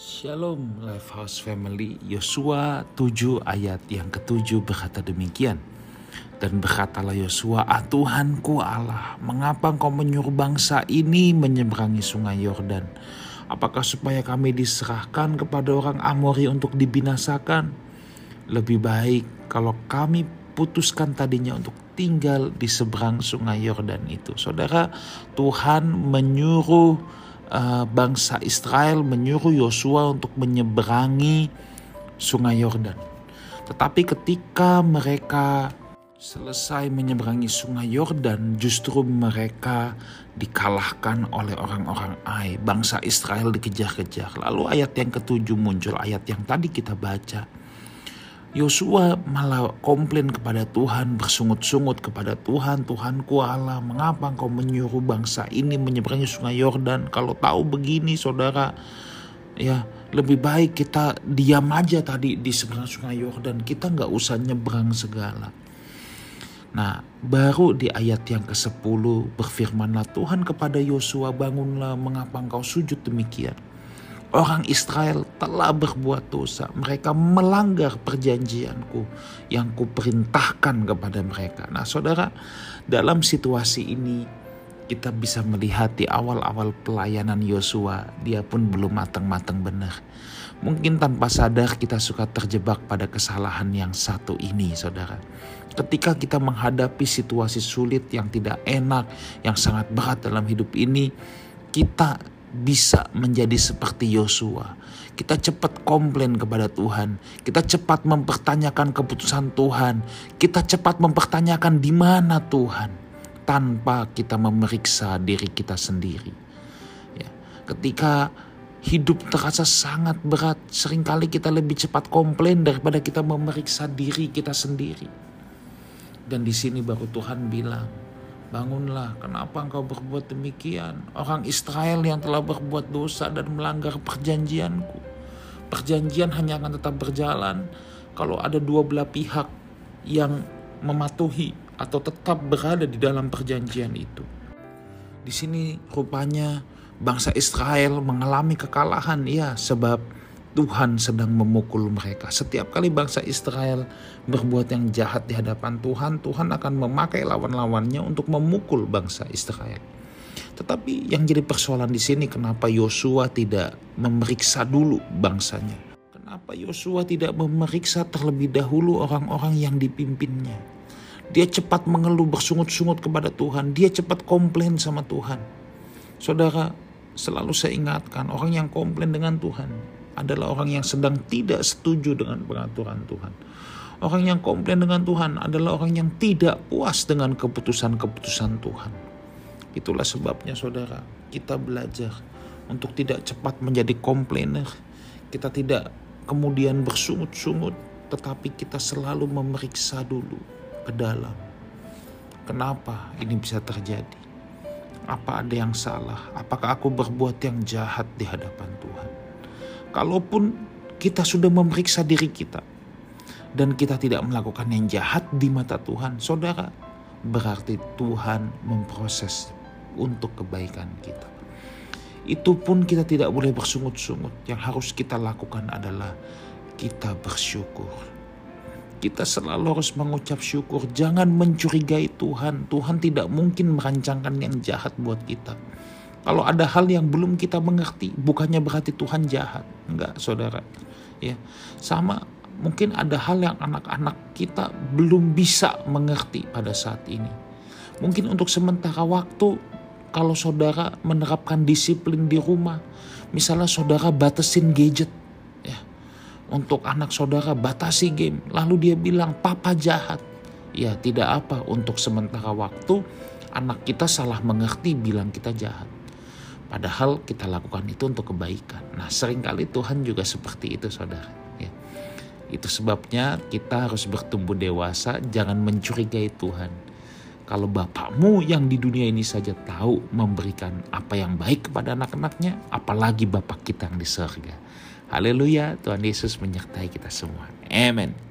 Shalom Lifehouse Family. Yosua 7 ayat yang ketujuh berkata demikian. Dan berkatalah Yosua ah Tuhanku Allah Mengapa engkau menyuruh bangsa ini menyeberangi sungai Yordan? Apakah supaya kami diserahkan kepada orang Amori untuk dibinasakan? Lebih baik kalau kami putuskan tadinya untuk tinggal di seberang sungai Yordan itu. Saudara Tuhan menyuruh uh, bangsa Israel menyuruh Yosua untuk menyeberangi sungai Yordan. Tetapi ketika mereka selesai menyeberangi sungai Yordan, justru mereka dikalahkan oleh orang-orang Ai. Bangsa Israel dikejar-kejar. Lalu ayat yang ketujuh muncul, ayat yang tadi kita baca Yosua malah komplain kepada Tuhan, bersungut-sungut kepada Tuhan, Tuhanku Allah, mengapa engkau menyuruh bangsa ini menyeberangi sungai Yordan? Kalau tahu begini saudara, ya lebih baik kita diam aja tadi di seberang sungai Yordan, kita nggak usah nyebrang segala. Nah, baru di ayat yang ke-10 berfirmanlah Tuhan kepada Yosua, bangunlah mengapa engkau sujud demikian Orang Israel telah berbuat dosa. Mereka melanggar perjanjianku yang kuperintahkan kepada mereka. Nah saudara, dalam situasi ini kita bisa melihat di awal-awal pelayanan Yosua, dia pun belum matang-matang benar. Mungkin tanpa sadar kita suka terjebak pada kesalahan yang satu ini saudara. Ketika kita menghadapi situasi sulit yang tidak enak, yang sangat berat dalam hidup ini, kita bisa menjadi seperti Yosua. Kita cepat komplain kepada Tuhan. Kita cepat mempertanyakan keputusan Tuhan. Kita cepat mempertanyakan di mana Tuhan tanpa kita memeriksa diri kita sendiri. Ya, ketika hidup terasa sangat berat, sering kali kita lebih cepat komplain daripada kita memeriksa diri kita sendiri. Dan di sini baru Tuhan bilang, Bangunlah, kenapa engkau berbuat demikian? Orang Israel yang telah berbuat dosa dan melanggar perjanjianku. Perjanjian hanya akan tetap berjalan kalau ada dua belah pihak yang mematuhi atau tetap berada di dalam perjanjian itu. Di sini rupanya bangsa Israel mengalami kekalahan ya sebab Tuhan sedang memukul mereka. Setiap kali bangsa Israel berbuat yang jahat di hadapan Tuhan, Tuhan akan memakai lawan-lawannya untuk memukul bangsa Israel. Tetapi yang jadi persoalan di sini kenapa Yosua tidak memeriksa dulu bangsanya? Kenapa Yosua tidak memeriksa terlebih dahulu orang-orang yang dipimpinnya? Dia cepat mengeluh bersungut-sungut kepada Tuhan, dia cepat komplain sama Tuhan. Saudara, selalu saya ingatkan orang yang komplain dengan Tuhan adalah orang yang sedang tidak setuju dengan peraturan Tuhan. Orang yang komplain dengan Tuhan adalah orang yang tidak puas dengan keputusan-keputusan Tuhan. Itulah sebabnya saudara, kita belajar untuk tidak cepat menjadi komplainer. Kita tidak kemudian bersungut-sungut, tetapi kita selalu memeriksa dulu ke dalam. Kenapa ini bisa terjadi? Apa ada yang salah? Apakah aku berbuat yang jahat di hadapan Tuhan? Kalaupun kita sudah memeriksa diri kita dan kita tidak melakukan yang jahat di mata Tuhan, saudara, berarti Tuhan memproses untuk kebaikan kita. Itu pun kita tidak boleh bersungut-sungut. Yang harus kita lakukan adalah kita bersyukur. Kita selalu harus mengucap syukur. Jangan mencurigai Tuhan. Tuhan tidak mungkin merancangkan yang jahat buat kita. Kalau ada hal yang belum kita mengerti, bukannya berarti Tuhan jahat. Enggak, saudara. Ya, sama mungkin ada hal yang anak-anak kita belum bisa mengerti pada saat ini. Mungkin untuk sementara waktu, kalau saudara menerapkan disiplin di rumah, misalnya saudara batasin gadget, ya, untuk anak saudara batasi game, lalu dia bilang papa jahat, ya tidak apa untuk sementara waktu anak kita salah mengerti bilang kita jahat. Padahal kita lakukan itu untuk kebaikan. Nah sering kali Tuhan juga seperti itu saudara. Ya. Itu sebabnya kita harus bertumbuh dewasa, jangan mencurigai Tuhan. Kalau bapakmu yang di dunia ini saja tahu memberikan apa yang baik kepada anak-anaknya, apalagi bapak kita yang di surga. Haleluya, Tuhan Yesus menyertai kita semua. Amen.